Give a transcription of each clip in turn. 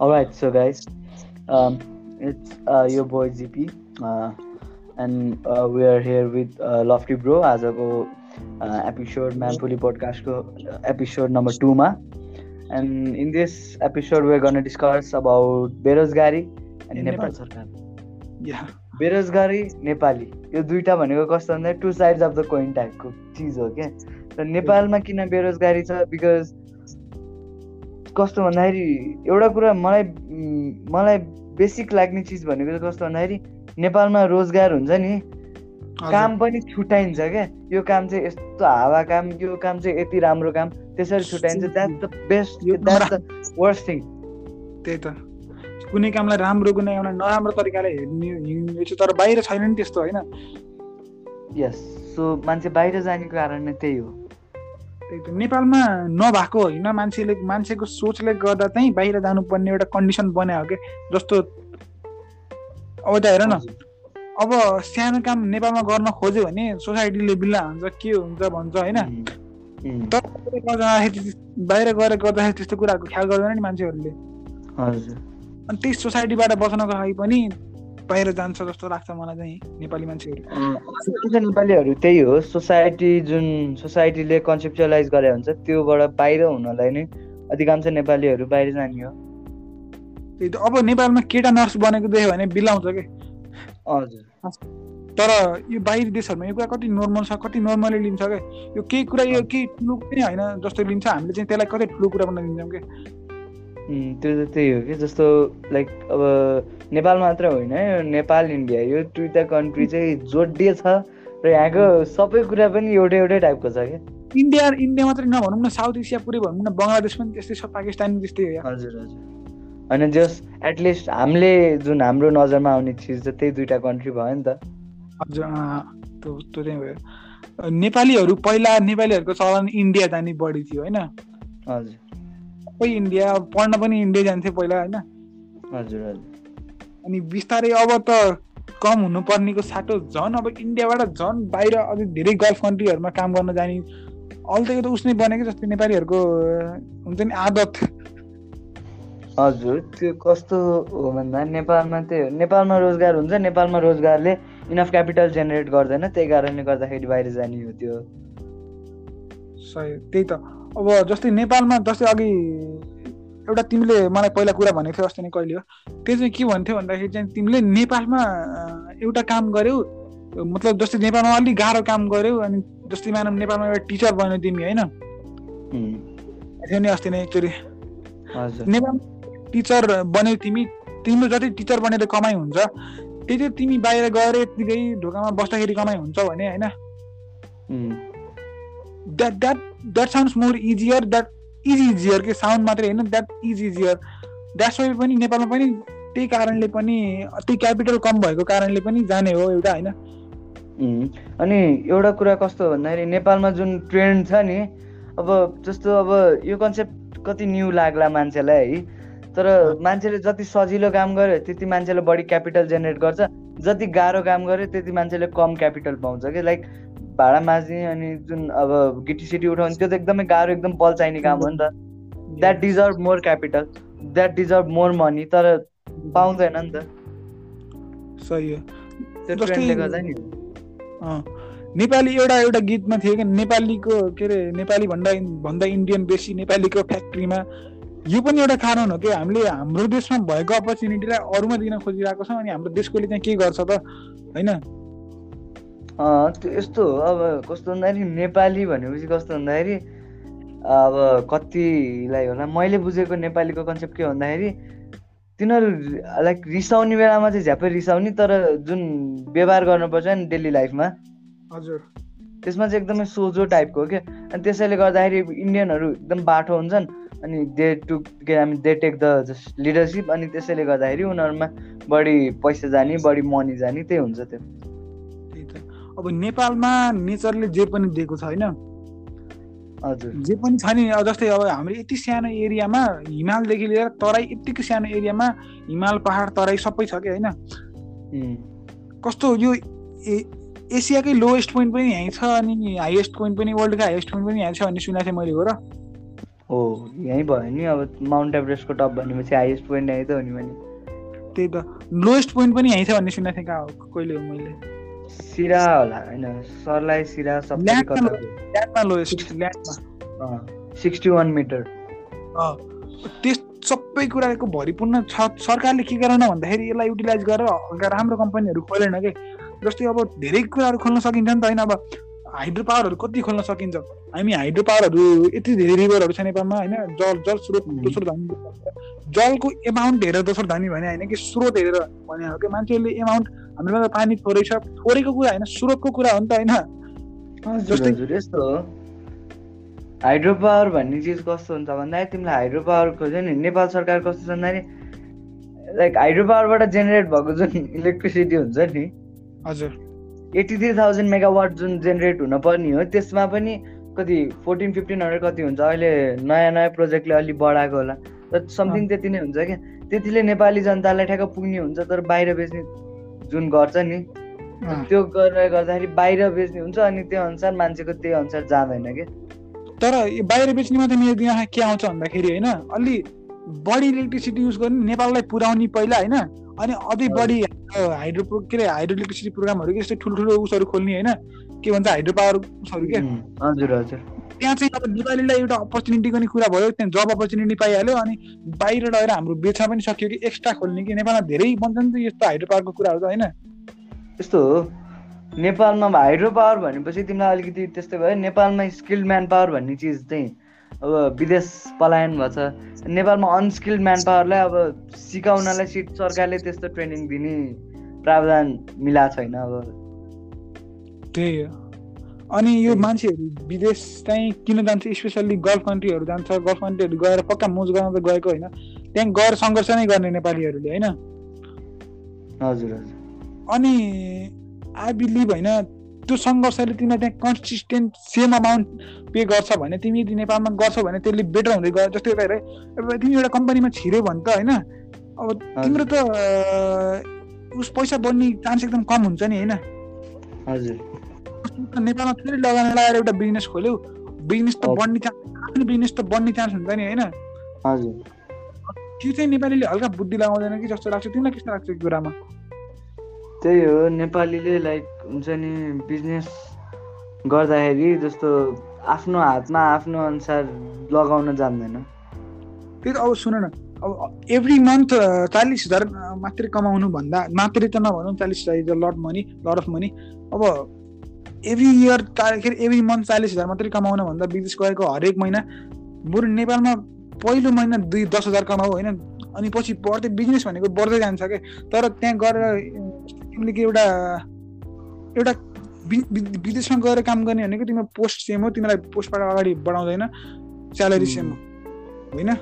All right, so guys, um, it's uh, your boy GP, uh, and uh, we are here with uh, Lofty Bro आजको episode म्यामपुली पोडकास्टको episode number टूमा and in this episode we're गर्न discuss about बेरोजगारी and Nepal सरकार बेरोजगारी नेपाली यो दुइटा भनेको कस्तो भन्दा two sides of the coin टाइपको चिज हो क्या र नेपालमा किन बेरोजगारी छ बिकज कस्तो भन्दाखेरि एउटा कुरा मलाई मलाई बेसिक लाग्ने चिज भनेको चाहिँ कस्तो भन्दाखेरि नेपालमा रोजगार हुन्छ नि काम पनि छुट्याइन्छ क्या। यो काम चाहिँ यस्तो हावा काम यो काम चाहिँ यति राम्रो काम त्यसरी छुट्याइन्छ। That the best that the worst thing त्यही त। कुनै कामलाई राम्रो कुनै एउटा नराम्रो तरिकाले हेर्ने तर बाहिर छैन नि त्यस्तो होइन? यस सो मान्छे बाहिर जानेको कारण नै त्यही हो। नेपालमा नभएको होइन। मान्छेले मान्छेको सोचले गर्दा चाहिँ बाहिर जानुपर्ने एउटा कन्डिसन बनायो कि जस्तो अब त हेर न अब सानो काम नेपालमा गर्न खोज्यो भने सोसाइटीले बिल्ला हुन्छ के हुन्छ भन्छ होइन। तर बाहिर गएर गर्दाखेरि त्यस्तो कुराको ख्याल गर्दैन नि मान्छेहरूले। अनि त्यही सोसाइटीबाट बस्नको लागि पनि बाहिर जान्छ जस्तो लाग्छ मलाई चाहिँ नेपाली मान्छेहरू। नेपालीहरू त्यही हो सोसाइटी जुन सोसाइटीले कन्सेप्चुलाइज गरे हुन्छ त्योबाट बाहिर हुनलाई नै अधिकांश नेपालीहरू बाहिर जाने हो। त्यही त अब नेपालमा केटा नर्स बनेको देख्यो भने बिलाउँछ कि? हजुर। तर यो बाहिर देशहरूमा यो कुरा कति नर्मल छ कति नर्मली लिन्छ क्या यो केही कुरा यो केही ठुलो पनि होइन जस्तो लिन्छ हामीले चाहिँ त्यसलाई कतै ठुलो कुरा बनाइ दिन्छौँ क्या त्यो त त्यही हो कि जस्तो लाइक अब नेपाल मात्र होइन यो नेपाल इन्डिया यो दुइटा कन्ट्री चाहिँ जोडिए छ। र यहाँको सबै कुरा पनि एउटै एउटै टाइपको छ क्या। इन्डिया इन्डिया मात्रै नभनौँ न साउथ एसिया पुरै भनौँ न बङ्गलादेश पनि त्यस्तै छ पाकिस्तान त्यस्तै हो हजुर हजुर। होइन जस एटलिस्ट हामीले जुन हाम्रो नजरमा आउने चिज त त्यही दुइटा कन्ट्री भयो नि त। हजुर त्यो त्यो चाहिँ भयो। नेपालीहरू पहिला नेपालीहरूको चलन इन्डिया जाने बढी थियो होइन? हजुर। सबै इन्डिया पढ्न पनि इन्डिया जान्थ्यो पहिला होइन? हजुर हजुर। अनि बिस्तारै अब त कम हुनुपर्नेको साटो झन् अब इन्डियाबाट झन् बाहिर अलिक धेरै गल्फ कन्ट्रीहरूमा काम गर्न जाने अहिले त उसले बनेको जस्तै नेपालीहरूको हुन्छ नि आदत। हजुर त्यो कस्तो हो भन्दा नेपालमा त्यही नेपालमा रोजगार हुन्छ नेपालमा रोजगारले इनफ क्यापिटल जेनेरेट गर्दैन त्यही कारणले गर्दाखेरि बाहिर जाने हो त्यो। सही त्यही त। अब जस्तै नेपालमा जस्तै अघि एउटा तिमीले मलाई पहिला कुरा भनेको थियो अस्ति नै कहिले हो। त्यो चाहिँ के भन्थ्यो भन्दाखेरि चाहिँ तिमीले नेपालमा एउटा काम गर्यौ मतलब जस्तै नेपालमा अलिक गाह्रो काम गर्यौ अनि जस्तै मानव नेपालमा एउटा टिचर बन्यो तिमी होइन? थियो नि अस्ति नै एकचोटि। नेपाल टिचर बन्यौ तिमी तिम्रो जति टिचर बनेर कमाइ हुन्छ त्यति तिमी बाहिर गएर यत्तिकै ढोकामा बस्दाखेरि कमाइ हुन्छ भने होइन? That that that sounds more easier that easy easier के साउन्ड मात्रै होइन that is easier that's why पनि नेपालमा पनि त्यही कारणले पनि त्यही क्यापिटल कम भएको कारणले पनि जाने हो एउटा होइन? अनि एउटा कुरा कस्तो भन्दाखेरि नेपालमा जुन ट्रेन्ड छ नि अब जस्तो अब यो कन्सेप्ट कति न्यू लाग्ला मान्छेलाई है? तर मान्छेले जति सजिलो काम गर्यो त्यति मान्छेले बढी क्यापिटल जेनेरेट गर्छ। जति गाह्रो काम गर्यो त्यति मान्छेले कम क्यापिटल पाउँछ कि? लाइक भाडा माझ्ने अनि जुन अब गिटी सिटी उठाउने त्यो त एकदमै गाह्रो एकदम बल चाहिने काम हो नि त। That deserve more capital that deserve more money तर पाउँदैन नि त। सही हो। त्यो ट्रेन्डले गर्दा नि नेपाली एउटा एउटा गीतमा थियो कि नेपालीको के अरे नेपाली भन्दा भन्दा इन्डियन बेसी नेपालीको फ्याक्ट्रीमा यो पनि एउटा कारण हो कि हामीले हाम्रो देशमा भएको अपर्च्युनिटीलाई अरूमा दिन खोजिरहेको छौँ अनि हाम्रो देशकोले चाहिँ के गर्छ त होइन? त्यो यस्तो हो अब कस्तो भन्दाखेरि नेपाली भनेपछि कस्तो भन्दाखेरि अब कतिलाई होला मैले बुझेको नेपालीको कन्सेप्ट के भन्दाखेरि तिनीहरू लाइक रिसाउने बेलामा चाहिँ झ्यापै रिसाउने तर जुन व्यवहार गर्नुपर्छ नि डेली लाइफमा हजुर। त्यसमा चाहिँ एकदमै सोझो टाइपको हो क्या। अनि त्यसैले गर्दाखेरि इन्डियनहरू एकदम बाठो हुन्छन् अनि दे टु के हामी they take the just leadership अनि त्यसैले गर्दाखेरि उनीहरूमा बढी पैसा जाने बढी मनी जाने त्यही हुन्छ त्यो। अब नेपालमा नेचरले जे पनि दिएको छ होइन? हजुर। जे पनि छ नि जस्तै अब हाम्रो यति सानो एरियामा हिमालदेखि लिएर तराई यत्तिकै सानो एरियामा हिमाल पहाड तराई सबै छ कि होइन? कस्तो यो एसियाकै लोएस्ट पोइन्ट पनि यहीँ छ अनि हाइएस्ट पोइन्ट पनि वर्ल्डको हाइएस्ट पोइन्ट पनि यहीँ छ भन्ने सुनेको थिएँ मैले हो र। हो यहीँ भयो नि अब माउन्ट एभरेस्टको टप भनेपछि हाइएस्ट पोइन्ट यहीँ त हो नि भने। त्यही त लोएस्ट पोइन्ट पनि यहीँ छ भन्ने सुनेको थिएँ कहाँ हो कहिले हो मैले? सिरा होला होइन? सरलाई सिरा सिक्सटी वान मिटर। त्यस सबै कुराको भरिपूर्ण छ। सरकारले के गरेन भन्दाखेरि यसलाई युटिलाइज गरेर हल्का राम्रो कम्पनीहरू खोलेन कि? जस्तै अब धेरै कुराहरू खोल्न सकिन्छ नि त होइन? अब हाइड्रो पावरहरू कति खोल्न सकिन्छ? हामी हाइड्रो पावरहरू यति धेरै रिभरहरू छ नेपालमा होइन? जल जल स्रोत दोस्रो धनी जलको एमाउन्ट हेरेर दोस्रो धनी भने होइन कि स्रोत हेरेर भने हो कि? मान्छेहरूले एमाउन्ट हाम्रोमा त पानी थोरै छ थोरैको कुरा होइन स्रोतको कुरा हो नि त होइन? हजुर जस्तै- यस्तो हो। हाइड्रो पावर भन्ने चिज कस्तो हुन्छ भन्दाखेरि तिमीलाई हाइड्रो पावर खोज्यो नि नेपाल सरकार कस्तो छ भन्दाखेरि लाइक हाइड्रो पावरबाट जेनेरेट भएको जुन इलेक्ट्रिसिटी हुन्छ नि हजुर। एट्टी थ्री थाउजन्ड मेगावाट जुन जेनेरेट हुन पर्ने हो त्यसमा पनि कति फोर्टिन फिफ्टिन हन्ड्रेड कति हुन्छ? अहिले नयाँ नयाँ प्रोजेक्टले अलिक बढाएको होला। तर समथिङ त्यति नै हुन्छ क्या? त्यतिले नेपाली जनतालाई ठ्याक्क पुग्ने हुन्छ तर बाहिर बेच्ने जुन गर्छ नि। त्यो गरेर गर्दाखेरि बाहिर बेच्ने हुन्छ अनि त्यो अनुसार मान्छेको त्यही अनुसार जाँदैन कि तर बाहिर बेच्ने मात्रै मेरो दिमागमा के आउँछ भन्दाखेरि होइन अलि बढी इलेक्ट्रिसिटी युज गर्ने नेपाललाई पुर्याउने पहिला होइन अनि अझै। बढी हाइड्रो के अरे हाइड्रो इलेक्ट्रिसिटी प्रोग्रामहरू के यस्तै ठुल्ठुलो उसहरू खोल्ने होइन? के भन्छ हाइड्रो पावर उसहरू के? हजुर हजुर। त्यहाँ चाहिँ अब नेपालीलाई एउटा अपर्च्युनिटीको नि कुरा भयो त्यहाँ जब अपर्च्युनिटी पाइहाल्यो अनि बाहिर लगेर हाम्रो बेच्न पनि सक्यो कि एक्स्ट्रा खोल्ने कि नेपालमा धेरै बन्छ नि त यस्तो हाइड्रो पावरको कुराहरू त होइन? यस्तो हो। नेपालमा हाइड्रो पावर भनेपछि तिमीलाई अलिकति त्यस्तै भयो। नेपालमा स्किल्ड म्यान पावर भन्ने चिज चाहिँ अब विदेश पलायन भएको छ नेपालमा अनस्किल्ड म्यान पावरलाई अब सिकाउनलाई सिट सरकारले त्यस्तो ट्रेनिङ दिने प्रावधान मिलाएको छैन अब। त्यही हो। अनि यो। मान्छेहरू विदेश चाहिँ किन जान्छ? स्पेसल्ली गल्फ कन्ट्रीहरू जान्छ। गल्फ कन्ट्रीहरू गएर पक्का मोज गर्न त गएको होइन। त्यहाँ गएर सङ्घर्ष नै गर्ने नेपालीहरूले होइन? हजुर हजुर। अनि आई बिलिभ होइन त्यो सङ्घर्षले तिमीलाई त्यहाँ कन्सिस्टेन्ट सेम अमाउन्ट पे गर्छ भने तिमी यदि नेपालमा गर्छौ भने त्यसले बेटर हुँदै गयो। जस्तै एउटा तिमी एउटा कम्पनीमा छिर्यो भने त होइन अब तिम्रो त उस पैसा बढ्ने चान्स एकदम कम हुन्छ नि होइन। हजुर। नेपालमा फेरि लगानी लगाएर एउटा बिजनेस खोल्यो। बिजनेस त। बढ्ने चान्स आफ्नो बिजनेस त बढ्ने चान्स हुन्छ नि होइन। हजुर। त्यो चाहिँ नेपालीले हल्का बुद्धि लगाउँदैन कि जस्तो लाग्छ। तिमीलाई कस्तो लाग्छ यो कुरामा? त्यही हो नेपालीले लाइक हुन्छ नि बिजनेस गर्दाखेरि जस्तो आफ्नो हातमा आफ्नो अनुसार लगाउन जान्दैन। त्यही त अब सुन न अब एभ्री मन्थ चालिस हजार अँ, मात्रै कमाउनु भन्दा मात्रै त नभनौँ चालिस हजार is lot money lot of money अब एभ्री इयर के अरे एभ्री मन्थ चालिस हजार मात्रै कमाउन भन्दा विदेश गएको हरेक महिना बरु नेपालमा पहिलो महिना दुई दस हजार कमाऊ होइन? अनि पछि बढ्दै बिजनेस भनेको बढ्दै जान्छ क्या तर त्यहाँ गएर अँ, तिमीले कि एउटा एउटा विदेशमा गएर काम गर्ने भनेको तिम्रो पोस्ट सेम हो तिमीलाई पोस्टबाट अगाडि बढाउँदैन स्यालेरी सेम हो। होइन?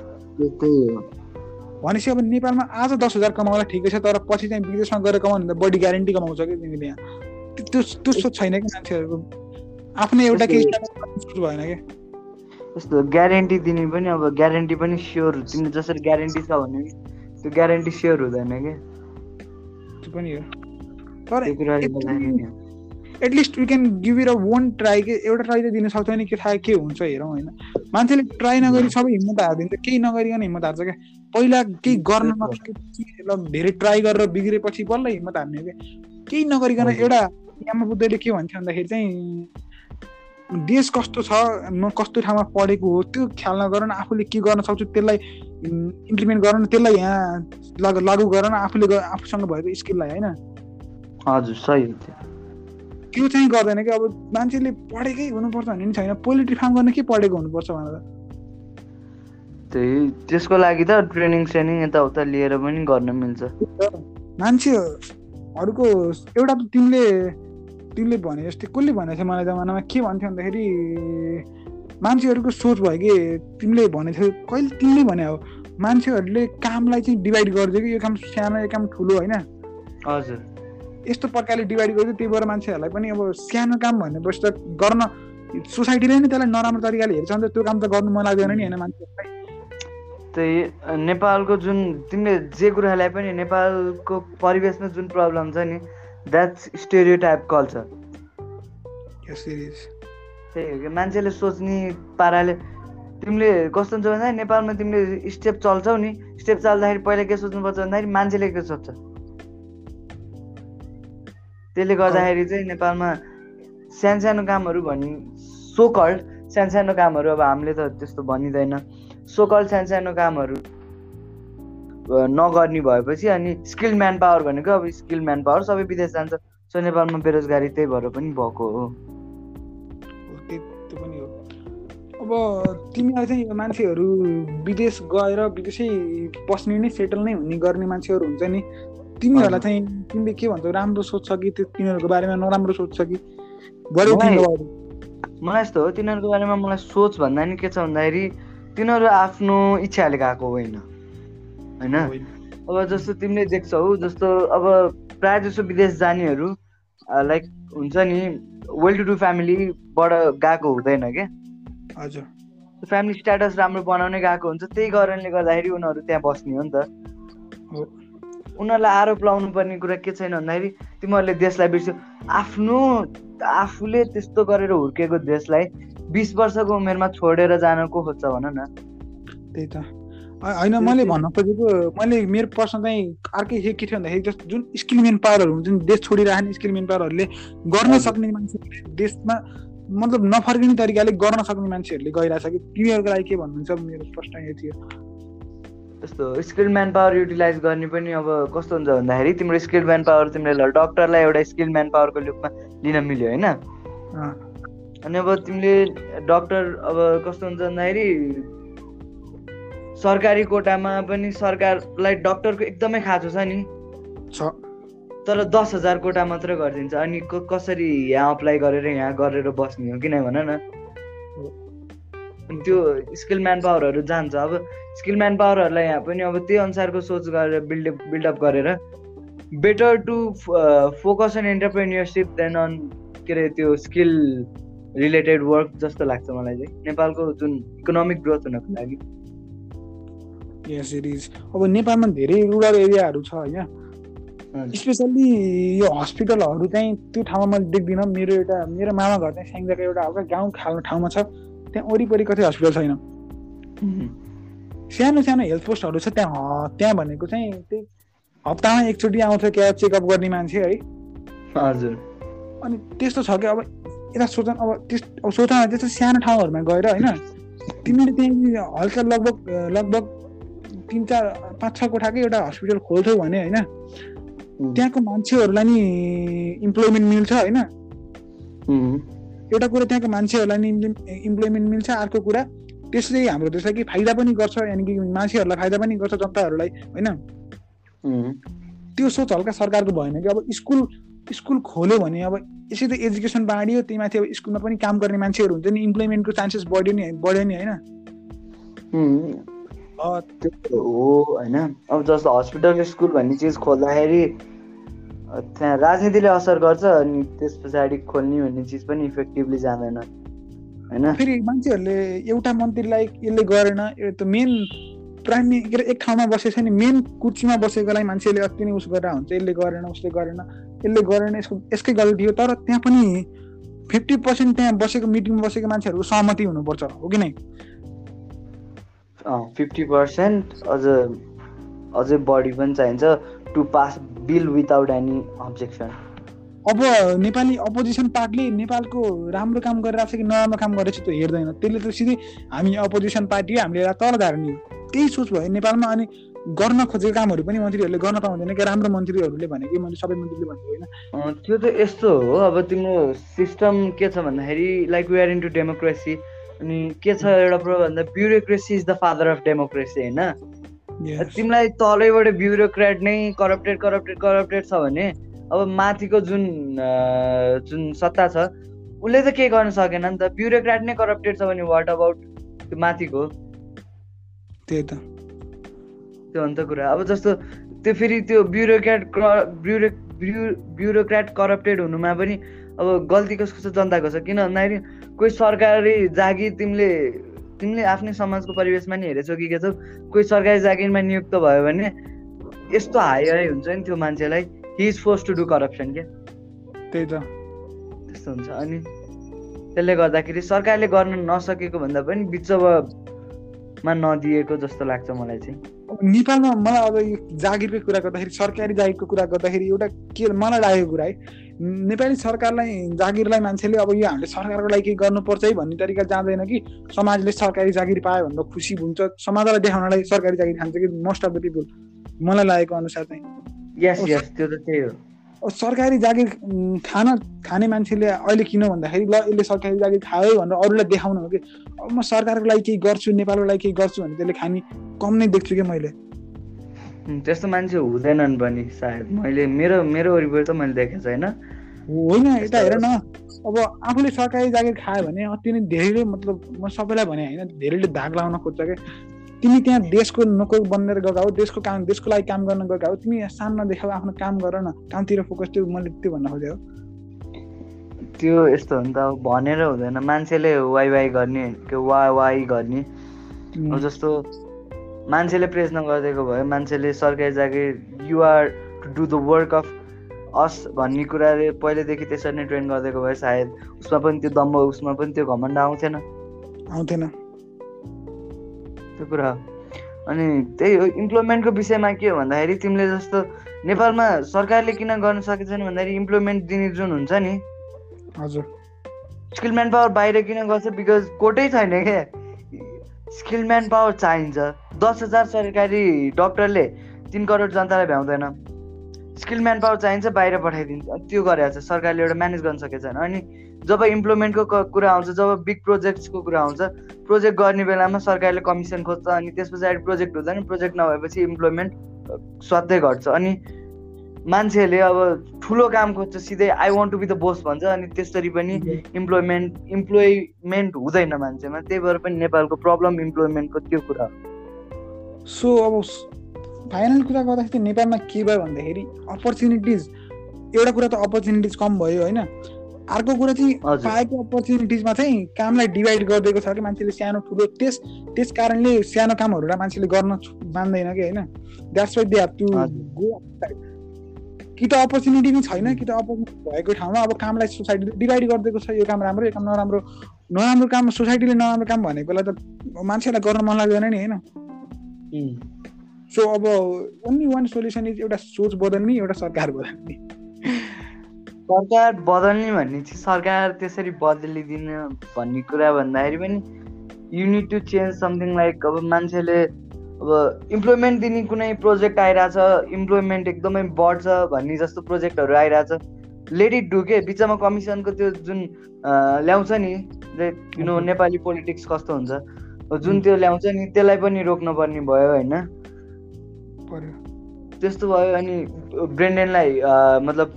भनेपछि अब नेपालमा आज दस हजार कमाउला ठिकै छ तर पछि चाहिँ विदेशमा गएर कमाउनु भन्दा बढी ग्यारेन्टी कमाउँछ कि तिमीले यहाँ? त्यो- त्यो सोच छैन कि मान्छेहरूको। आफ्नो एउटा केही सोच भएन कि? यस्तो ग्यारेन्टी दिने पनि अब ग्यारेन्टी पनि स्योर तिमीले जसरी ग्यारेन्टी छ भने त्यो ग्यारेन्टी स्योर हुँदैन कि? त्यो पनि हो। तर। At least we can give it a one try के एउटा ट्राई त दिन सक्छ नि के थाहा के हुन्छ हेरौँ होइन। मान्छेले ट्राई नगरी सबै हिम्मत हारिदिन्छ केही नगरिकन हिम्मत हार्छ क्या। पहिला केही गर्न नसकेपछि ल धेरै ट्राई गरेर बिग्रेपछि बल्ल हिम्मत हार्ने क्या। केही नगरिकन। एउटा यामा बुद्धले के भन्थ्यो भन्दाखेरि चाहिँ देश कस्तो छ म कस्तो ठाउँमा पढेको हो त्यो ख्याल नगर न आफूले के गर्न सक्छु त्यसलाई इम्प्लिमेन्ट गर न त्यसलाई यहाँ लागु गर न आफूले आफूसँग भएको स्किललाई होइन। हजुर सही हो त्यो। चाहिँ गर्दैन कि अब मान्छेले पढेकै हुनुपर्छ भन्ने पनि छैन। पोल्ट्री फार्म गर्न के पढेको हुनुपर्छ भनेर? त्यही त्यसको लागि त ट्रेनिङ सेनिङ यताउता लिएर पनि गर्न मिल्छ। मान्छेहरूको एउटा त तिमीले तिमीले भने जस्तै कसले भनेको थियो मलाई जमानामा? के भन्थ्यो भन्दाखेरि मान्छेहरूको सोच भयो कि तिमीले भनेको थियो कहिले तिमीले भने हो? मान्छेहरूले कामलाई चाहिँ डिभाइड गरिदियो कि यो काम सानो यो काम ठुलो होइन? हजुर। यस्तो प्रकारले डिभाइड गरिदियो त्यही भएर मान्छेहरूलाई पनि अब सानो काम भनेपछि त गर्न सोसाइटीले नै त्यसलाई नराम्रो तरिकाले हेर्छ भने त त्यो काम त गर्नु मन लाग्दैन नि होइन मान्छेहरूलाई। त्यही नेपालको जुन तिमीले जे कुरालाई पनि नेपालको परिवेशमा जुन प्रब्लम छ नि द्याट्स स्टेरियो टाइप कल्चर त्यही हो कि मान्छेले सोच्ने पाराले तिमीले कस्तो हुन्छ भन्दा नेपालमा तिमीले स्टेप चल्छौ नि स्टेप चाल्दाखेरि पहिला के सोच्नुपर्छ भन्दाखेरि मान्छेले के सोध्छ त्यसले गर्दाखेरि चाहिँ नेपालमा सानो सानो कामहरू भनि सोकल्ड सानो सानो कामहरू अब हामीले त त्यस्तो भनिँदैन। सोकल्ड सानो सानो कामहरू नगर्ने भएपछि अनि स्किल म्यान पावर भनेको अब स्किल म्यान पावर सबै विदेश जान्छ। सो नेपालमा बेरोजगारी त्यही भएर पनि भएको हो। त्यो पनि हो। अब तिमीलाई चाहिँ मान्छेहरू विदेश गएर विदेशै बस्ने नै सेटल नै हुने गर्ने मान्छेहरू हुन्छ नि। तिमीहरूलाई चाहिँ तिमीले के भन्छौ राम्रो सोध्छ कि त्यो तिनीहरूको बारेमा नराम्रो सोध्छ कि? मलाई यस्तो हो तिनीहरूको बारेमा मलाई सोच भन्दा नि के छ भन्दाखेरि तिनीहरू आफ्नो इच्छाले गएको होइन। होइन? अब जस्तो तिमीले देख्छौ जस्तो अब प्रायः जसो विदेश जानेहरू लाइक हुन्छ नि वेल टु डु फ्यामिलीबाट गएको हुँदैन क्या हजुर। फ्यामिली स्ट्याटस राम्रो बनाउने गएको हुन्छ त्यही कारणले गर्दाखेरि उनीहरू त्यहाँ बस्ने हो नि त। उनीहरूलाई आरोप लाउनु पर्ने कुरा के छैन भन्दाखेरि तिमीहरूले देशलाई बिर्स्यो। आफ्नो आफूले त्यस्तो गरेर हुर्केको देशलाई बिस वर्षको उमेरमा छोडेर जान को खोज्छ भन न? त्यही त। होइन मैले भन्न खोजेको मैले मेरो प्रश्न चाहिँ अर्कै के थियो भन्दाखेरि जस्तो जुन स्किल मेन पावरहरू हुन्छ नि देश छोडिराख्ने स्किल मेन पावरहरूले गर्न सक्ने मान्छेहरूले देशमा मतलब नफर्किने तरिकाले गर्न सक्ने मान्छेहरूले गइरहेछ कि? तिमीहरूको लागि के भन्नुहुन्छ? मेरो प्रश्न यो थियो। यस्तो स्किल म्यान पावर युटिलाइज गर्ने पनि अब कस्तो हुन्छ भन्दाखेरि तिम्रो स्किल म्यान पावर तिमीले डक्टरलाई एउटा स्किल म्यान पावरको रूपमा लिन मिल्यो होइन। अनि अब तिमीले डक्टर अब कस्तो हुन्छ भन्दाखेरि सरकारी कोटामा पनि सरकारलाई डक्टरको एकदमै खाँचो छ नि। छ। तर दस हजार कोटा मात्रै गरिदिन्छ अनि कसरी यहाँ अप्लाई गरेर यहाँ गरेर बस्ने हो किन भन न। त्यो स्किल म्यान पावरहरू जान्छ। अब स्किल म्यान पावरहरूलाई यहाँ पनि अब त्यही अनुसारको सोच गरेर बिल्डअप बिल्डअप गरेर better to focus on entrepreneurship then on के अरे त्यो स्किल रिलेटेड वर्क जस्तो लाग्छ मलाई चाहिँ। नेपालको जुन इकोनोमिक ग्रोथ हुनको लागि। यस इट इज अब नेपालमा धेरै रुरल एरियाहरू छ होइन। स्पेसल्ली यो हस्पिटलहरू चाहिँ त्यो ठाउँमा मैले देख्दिनँ। मेरो एउटा मेरो मामा घर चाहिँ स्याङ्जाको एउटा हल्का गाउँ खाल्ने ठाउँमा छ। त्यहाँ वरिपरि कतै हस्पिटल छैन। सानो सानो हेल्थ पोस्टहरू छ त्यहाँ त्यहाँ भनेको चाहिँ त्यही हप्तामा एकचोटि आउँछ क्या चेकअप गर्ने मान्छे है। हजुर। अनि त्यस्तो छ कि अब यता सोच अब त्यस अब सोच त्यस्तो सानो ठाउँहरूमा गएर होइन तिमीले त्यहाँ हल्का लगभग लगभग तिन चार पाँच छ कोठाकै एउटा हस्पिटल खोल्थ्यौ भने होइन त्यहाँको मान्छेहरूलाई नि इम्प्लोइमेन्ट मिल्छ होइन। एउटा कुरा त्यहाँको मान्छेहरूलाई नि इम्प्लोइमेन्ट मिल्छ अर्को कुरा त्यसले हाम्रो देशलाई कि फाइदा पनि गर्छ यानि कि मान्छेहरूलाई फाइदा पनि गर्छ जनताहरूलाई होइन? त्यो सोच हल्का सरकारको भएन कि अब स्कुल स्कुल खोल्यो भने अब यसै त एजुकेसन बाँडियो त्यही माथि अब स्कुलमा पनि काम गर्ने मान्छेहरू हुन्छ नि इम्प्लोइमेन्टको चान्सेस बढ्यो नि बढ्यो नि होइन? त्यो हो होइन? अब जस्तो हस्पिटल स्कुल भन्ने चिज खोल्दाखेरि त्यहाँ राजनीतिले असर गर्छ अनि त्यस पछाडि खोल्ने भन्ने चिज पनि इफेक्टिभली जाँदैन होइन? फेरि मान्छेहरूले एउटा मन्त्रीलाई यसले गरेन त मेन प्राइम के अरे एक ठाउँमा बसेको छ नि मेन कुर्सीमा बसेकोलाई मान्छेले अति नै उस गरेर हुन्छ यसले गरेन उसले गरेन यसले गरेन यसको यसकै गल्ती हो। तर त्यहाँ पनि फिफ्टी पर्सेन्ट त्यहाँ बसेको मिटिङमा बसेको मान्छेहरूको सहमति हुनुपर्छ हो कि नै? फिफ्टी पर्सेन्ट अझ अझै बढी पनि चाहिन्छ। To pass bill without any objection? अब नेपाली अपोजिसन पार्टीले नेपालको राम्रो काम गरिरहेको छ कि नराम्रो काम गरेको छ त्यो हेर्दैन। त्यसले त सिधै हामी अपोजिसन पार्टी हामीले तल धार्ने त्यही सोच भयो नेपालमा अनि गर्न खोजेको कामहरू पनि मन्त्रीहरूले गर्न पाउँदैन कि राम्रो मन्त्रीहरूले भने कि मैले सबै मन्त्रीले भनेको होइन। त्यो त यस्तो हो अब तिम्रो सिस्टम के छ भन्दाखेरि like we are into democracy अनि के छ एउटा प्रो भन्दा bureaucracy is the father of democracy होइन? तिमीलाई तलैबाट ब्युरोक्रेट नै करप्टेड करप्टेड करप्टेड छ भने अब माथिको जुन जुन सत्ता छ उसले त केही गर्न सकेन नि त। ब्युरोक्रेट नै करप्टेड छ भने वाट अबाउट त्यो माथिको? त्यही त। त्यो अन्त कुरा। अब जस्तो त्यो फेरि त्यो ब्युरोक्रेट ब्युरो ब्युरोक्रेट करप्टेड हुनुमा पनि अब गल्ती कसको छ जनताको छ? किन भन्दाखेरि कोही सरकारी जागिर तिमीले तिमीले आफ्नै समाजको परिवेशमा नि हेरेछौ कि के छौ? कोही सरकारी जागिरमा नियुक्त भयो भने यस्तो हाई हाई हुन्छ नि त्यो मान्छेलाई। He is force to do corruption क्या? त्यही त। त्यस्तो हुन्छ। अनि त्यसले गर्दाखेरि सरकारले गर्न नसकेको भन्दा पनि बिचमा नदिएको जस्तो लाग्छ मलाई चाहिँ। नेपालमा मलाई अब यो जागिरको कुरा गर्दाखेरि सरकारी जागिरको कुरा गर्दाखेरि एउटा के मलाई लागेको कुरा है नेपाली सरकारलाई जागिरलाई मान्छेले अब यो हामीले सरकारको लागि केही गर्नुपर्छ है भन्ने तरिका जाँदैन कि समाजले सरकारी जागिर पायो भनेर खुसी हुन्छ समाजलाई देखाउनलाई सरकारी जागिर खान्छ कि मोस्ट अफ द पिपुल मलाई लागेको अनुसार चाहिँ। यस यस त्यो त त्यही हो। सरकारी जागिर खान खाने मान्छेले अहिले किन भन्दाखेरि ल यसले सरकारी जागिर खायो भनेर अरूलाई देखाउनु हो कि? अब म सरकारको लागि केही गर्छु नेपालको लागि केही गर्छु भने त्यसले खाने कम नै देख्छु कि मैले। त्यस्तो मान्छे हुँदैनन् पनि सायद। मैले मेरो मेरो वरिपरि त मैले देखेको छैन। होइन यता हेर न। अब आफूले सरकारी जागिर खायो भने अति नै धेरैले मतलब म सबैलाई भने होइन धेरैले धाग लाउन खोज्छ क्या। तिमी त्यहाँ देशको नोकर बनेर गएका हो देशको काम देशको लागि काम गर्न गएका हो तिमी सानो नदेखाऊ आफ्नो काम गर न कामतिर फोकस त्यो मैले त्यो भन्न खोजेँ हो त्यो यस्तो हो नि त अब भनेर हुँदैन मान्छेले वाइ वाइ गर्ने त्यो वा वाइ गर्ने। जस्तो मान्छेले प्रेस नगरिदिएको भयो मान्छेले सरकारी जागिर you're to do the work of us भन्ने कुराले पहिल्यैदेखि त्यसरी नै ट्रेन गरिदिएको भए सायद उसमा पनि त्यो दम्ब उसमा पनि त्यो घमण्ड आउँथेन। आउँथेन। त्यो कुरा हो अनि त्यही हो इम्प्लोइमेन्टको विषयमा के हो भन्दाखेरि तिमीले जस्तो नेपालमा सरकारले किन गर्न सकेको छैन भन्दाखेरि इम्प्लोइमेन्ट दिने जुन हुन्छ नि हजुर। स्किल म्यान पावर बाहिर किन गर्छ? बिकज कोटै छैन क्या स्किल म्यान पावर चाहिन्छ। दस हजार सरकारी डक्टरले तिन करोड जनतालाई भ्याउँदैन। स्किल म्यान पावर चाहिन्छ बाहिर पठाइदिन्छ। त्यो गरेको छ सरकारले एउटा म्यानेज गर्न सकेको छैन अनि जब इम्प्लोइमेन्टको कुरा आउँछ जब बिग प्रोजेक्ट्सको कुरा आउँछ प्रोजेक्ट गर्ने बेलामा सरकारले कमिसन खोज्छ अनि त्यस पछाडि प्रोजेक्ट हुँदैन प्रोजेक्ट नभएपछि इम्प्लोइमेन्ट स्वात्तै घट्छ अनि मान्छेहरूले अब ठुलो काम खोज्छ सिधै I want to be the boss भन्छ अनि त्यसरी पनि इम्प्लोइमेन्ट इम्प्लोइमेन्ट हुँदैन मान्छेमा त्यही भएर पनि नेपालको प्रब्लम इम्प्लोइमेन्टको त्यो कुरा सो अब फाइनल कुरा गर्दाखेरि नेपालमा के भयो भन्दाखेरि अपर्च्युनिटिज एउटा कुरा त अपर्च्युनिटिज कम भयो होइन? अर्को कुरा चाहिँ पाएको अपर्च्युनिटिजमा चाहिँ कामलाई डिभाइड गरिदिएको छ कि मान्छेले सानो ठुलो त्यस त्यस कारणले सानो कामहरूलाई मान्छेले गर्न मान्दैन कि होइन? That's why they have to go कि त अपर्च्युनिटी नै छैन कि त अपर्च्युनिटी भएको ठाउँमा अब कामलाई सोसाइटीले डिभाइड गरिदिएको छ। यो काम राम्रो यो काम नराम्रो नराम्रो काम सोसाइटीले नराम्रो काम भनेकोलाई त मान्छेलाई गर्न मन लाग्दैन नि होइन? सो अब ओन्ली वान सोल्युसन इज एउटा सोच बदल्ने एउटा सरकार बदल्ने। सरकार बदल्ने भन्ने चाहिँ सरकार त्यसरी बदलिदिने भन्ने कुरा भन्दाखेरि पनि you need to change something like अब मान्छेले अब इम्प्लोइमेन्ट दिने कुनै प्रोजेक्ट आइरहेछ इम्प्लोइमेन्ट एकदमै बढ्छ भन्ने जस्तो प्रोजेक्टहरू आइरहेछ। लेट इट डु के? बिचमा कमिसनको त्यो जुन ल्याउँछ नि यु नो नेपाली पोलिटिक्स कस्तो हुन्छ जुन त्यो ल्याउँछ नि त्यसलाई पनि रोक्नुपर्ने भयो होइन? त्यस्तो भयो अनि ब्रेन्डेनलाई मतलब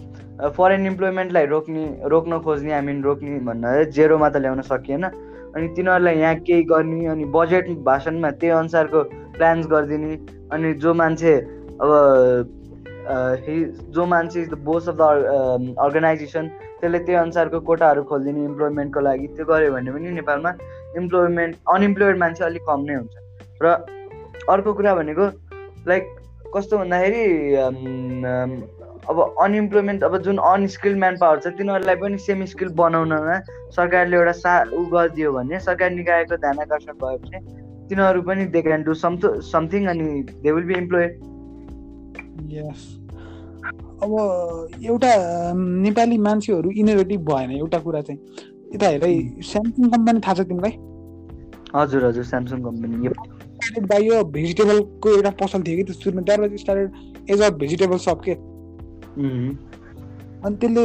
फरेन इम्प्लोइमेन्टलाई रोक्ने रोक्न खोज्ने आई मिन रोक्ने भन्दा जेरोमा त ल्याउन सकिएन। अनि तिनीहरूलाई यहाँ केही गर्ने अनि बजेट भाषणमा त्यही अनुसारको प्लान्स गरिदिने। अनि जो मान्छे अब जो मान्छे the boss of the organization त्यसले त्यही अनुसारको कोटाहरू खोलिदिने इम्प्लोइमेन्टको लागि। त्यो गऱ्यो भने पनि नेपालमा इम्प्लोइमेन्ट अनइम्प्लोइड मान्छे अलिक कम नै हुन्छ। र अर्को कुरा भनेको लाइक कस्तो भन्दाखेरि अब अनइम्प्लोइमेन्ट अब जुन अनस्किल म्यान पावर छ तिनीहरूलाई पनि सेमी स्किल बनाउनमा सरकारले एउटा सा उ गरिदियो भने सरकारी निकायको ध्यान आकर्षण भयो भने तिनीहरू पनि they can do some something अनि दे विल बी इम्प्लोइड यस अब एउटा नेपाली मान्छेहरू इनोभेटिभ भएन एउटा कुरा चाहिँ। यता हेर स्यामसङ कम्पनी थाहा छ तिमीलाई? हजुर हजुर स्यामसङ कम्पनी बाई यो भेजिटेबलको एउटा पसल थियो कि त्यो सुरुमा। Was started as a vegetable shop के? अनि त्यसले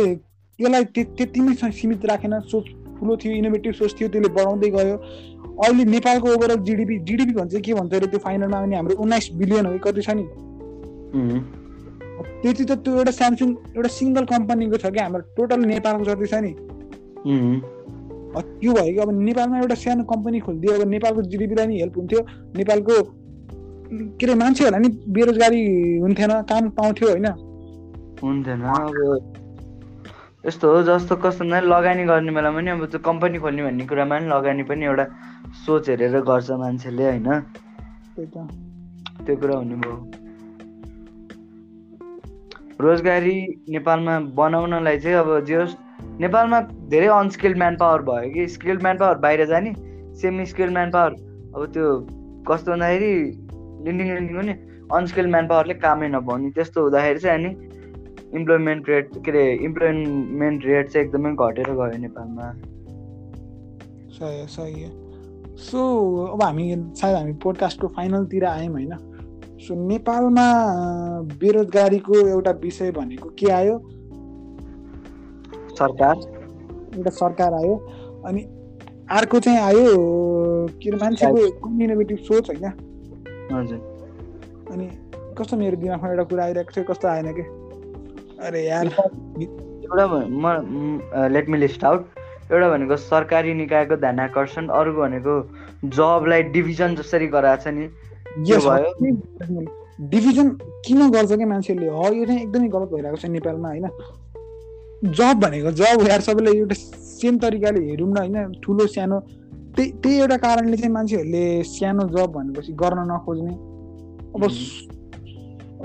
त्यसलाई त्यतिमै सीमित राखेन। सोच ठुलो थियो इनोभेटिभ सोच थियो त्यसले बढाउँदै गयो। अहिले नेपालको ओभरअल जिडिपी जिडिपी भन्छ के भन्छ अरे त्यो फाइनलमा आउने हाम्रो उन्नाइस बिलियन हो कति छ नि? त्यति त त्यो एउटा स्यामसङ एउटा सिङ्गल कम्पनीको छ क्या हाम्रो टोटल नेपालको जति छ नि। त्यो भयो कि अब नेपालमा एउटा सानो कम्पनी खोलिदियो अब नेपालको जिडिपीलाई नि हेल्प हुन्थ्यो। नेपालको के अरे मान्छेहरूलाई नि बेरोजगारी हुन्थेन काम पाउँथ्यो होइन। हुन्थेन अब। यस्तो हो जस्तो कस्तो नै लगानी गर्ने बेलामा पनि अब त्यो कम्पनी खोल्ने भन्ने कुरामा पनि लगानी पनि एउटा सोच हेरेर गर्छ मान्छेले होइन? त्यो कुरा हुने भयो। रोजगारी नेपालमा बनाउनलाई चाहिँ अब जे नेपालमा धेरै अनस्किल्ड म्यान पावर भयो कि? स्किल्ड म्यान पावर बाहिर जाने सेमी स्किल्ड म्यान पावर अब त्यो कस्तो भन्दाखेरि लिन्डिङ लिन्डिङ पनि अनस्किल्ड म्यान पावरले कामै नपाउने त्यस्तो हुँदाखेरि चाहिँ अनि इम्प्लोइमेन्ट रेट के अरे इम्प्लोइमेन्ट रेट चाहिँ एकदमै घटेर गयो नेपालमा। सही सही सो अब हामी सायद हामी पोडकास्टको फाइनलतिर आयौँ होइन। सो नेपालमा बेरोजगारीको एउटा विषय भनेको के आयो? सरकार। एउटा सरकार आयो। अनि अर्को चाहिँ आयो के अरे मान्छेको इनोभेटिभ सोच होइन। हजुर। अनि कस्तो मेरो दिमागमा एउटा कुरा आइरहेको थियो कस्तो आएन कि? अरे यार। एउटा म लेट मी लिस्ट आउट एउटा भनेको सरकारी निकायको ध्यान आकर्षण अर्को भनेको जबलाई डिभिजन जसरी गराएको छ नि भयो। डिभिजन किन गर्छ कि मान्छेहरूले? हो यो चाहिँ एकदमै गलत भइरहेको छ नेपालमा होइन? जब भनेको जब यार सबैले एउटा सेम तरिकाले हेरौँ न होइन? ठुलो सानो त्यही त्यही एउटा कारणले चाहिँ मान्छेहरूले सानो जब भनेपछि गर्न नखोज्ने। अब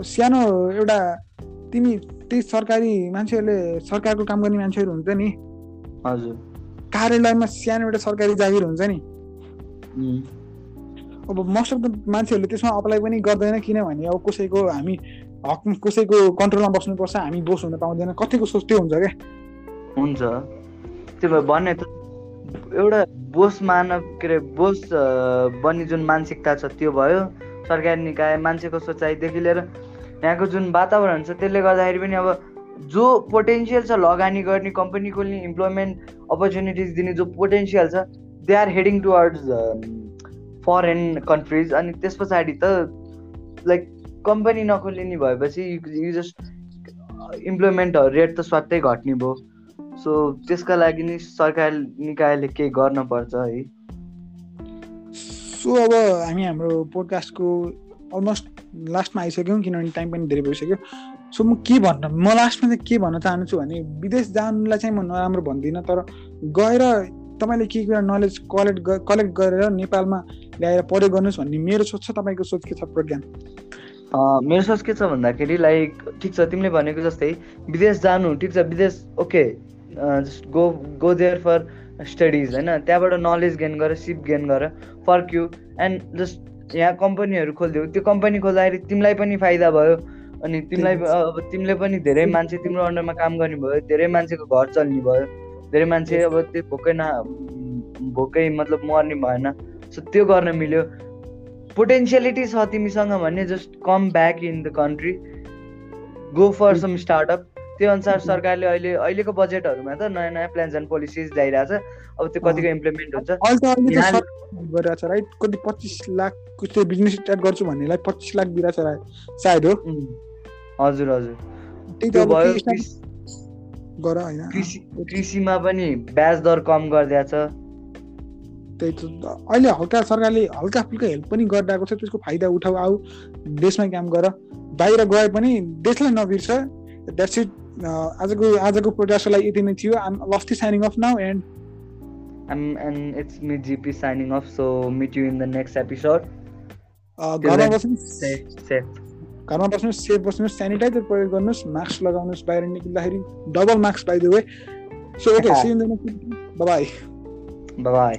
सानो एउटा तिमी त्यही सरकारी मान्छेहरूले सरकारको काम गर्ने मान्छेहरू हुन्छ नि। हजुर। कार्यालयमा सानो एउटा सरकारी जागिर हुन्छ नि। अब मोस्ट अफ द मान्छेहरूले त्यसमा अप्लाई पनि गर्दैन किनभने अब कसैको हामी हक कसैको कन्ट्रोलमा बस्नुपर्छ हामी बोस हुन पाउँदैन। कतिको सोच त्यो हुन्छ क्या हुन्छ। त्यो भने त एउटा बोस मानव के अरे बोस बन्ने जुन मानसिकता छ त्यो भयो। सरकारी निकाय मान्छेको सोचाइदेखि लिएर यहाँको जुन वातावरण छ त्यसले गर्दाखेरि पनि अब जो पोटेन्सियल छ लगानी गर्ने कम्पनी खोल्ने इम्प्लोइमेन्ट अपर्च्युनिटिज दिने जो पोटेन्सियल छ they are heading towards foreign countries अनि त्यस पछाडि त लाइक कम्पनी नखोलिने भएपछि यु जस्ट इम्प्लोइमेन्ट रेट त स्वात्तै घट्ने भयो। सो त्यसका लागि नि सरकार निकायले केही गर्न पर्छ है। सो अब हामी हाम्रो पोडकास्टको अलमोस्ट लास्टमा आइसक्यौँ किनभने टाइम पनि धेरै भइसक्यो। सो म के भन्न? म लास्टमा चाहिँ के भन्न चाहन्छु भने विदेश जानुलाई चाहिँ म नराम्रो भन्दिनँ तर गएर तपाईँले के कुरा नलेज कलेक्ट कलेक्ट गरेर नेपालमा ल्याएर प्रयोग गर्नुहोस् भन्ने मेरो सोच छ। तपाईँको सोच के छ प्रज्ञान? मेरो सोच के छ भन्दाखेरि लाइक ठिक छ तिमीले भनेको जस्तै विदेश जानु ठिक छ विदेश okay just go go there for studies होइन? त्यहाँबाट नलेज गेन गर सिप गेन गर फर्क्यु एन्ड जस्ट यहाँ कम्पनीहरू खोलिदियो त्यो कम्पनी खोल्दाखेरि तिमीलाई पनि फाइदा भयो। अनि तिमीलाई अब तिमीले पनि धेरै मान्छे तिम्रो अन्डरमा काम गर्ने भयो धेरै मान्छेको घर चल्ने भयो धेरै मान्छे अब त्यो भोकै न भोकै मतलब मर्ने भएन। सो त्यो गर्न मिल्यो। पोटेन्सियलिटी छ तिमीसँग भने just come back in the country go for some startup त्यो अनुसार सरकारले अहिले अहिलेको बजेटहरूमा त नयाँ नयाँ प्लान्स एन्ड पोलिसिज ल्याइरहेछ। अब त्यो कतिको इम्प्लिमेन्ट हुन्छ। राइट कति पच्चिस लाख त्यो बिजनेस स्टार्ट गर्छु भन्नेलाई पच्चिस लाख दिइरहेछ सायद हो। हजुर हजुर। त्यो भयो कृषिमा पनि ब्याज दर कम गरिदिएछ त्यही त अहिले हल्का सरकारले हल्का फुल्का हेल्प पनि गरिरहेको छ त्यसको फाइदा उठाउ आऊ। देशमै काम गर। बाहिर गए पनि देशलाई नबिर्छ द्याट्स इट आजको आजको प्रोडक्टलाई यति नै थियो I'm Lofty signing off now and I'm, and it's me GP signing off. So meet you in the next episode. घरमा बस्नुहोस् घरमा बस्नुहोस् सेफ बस्नुहोस् सेनिटाइजर प्रयोग गर्नुहोस् मास्क लगाउनुहोस् बाहिर निक्लिँदाखेरि double mask the way so okay see in the next bye bye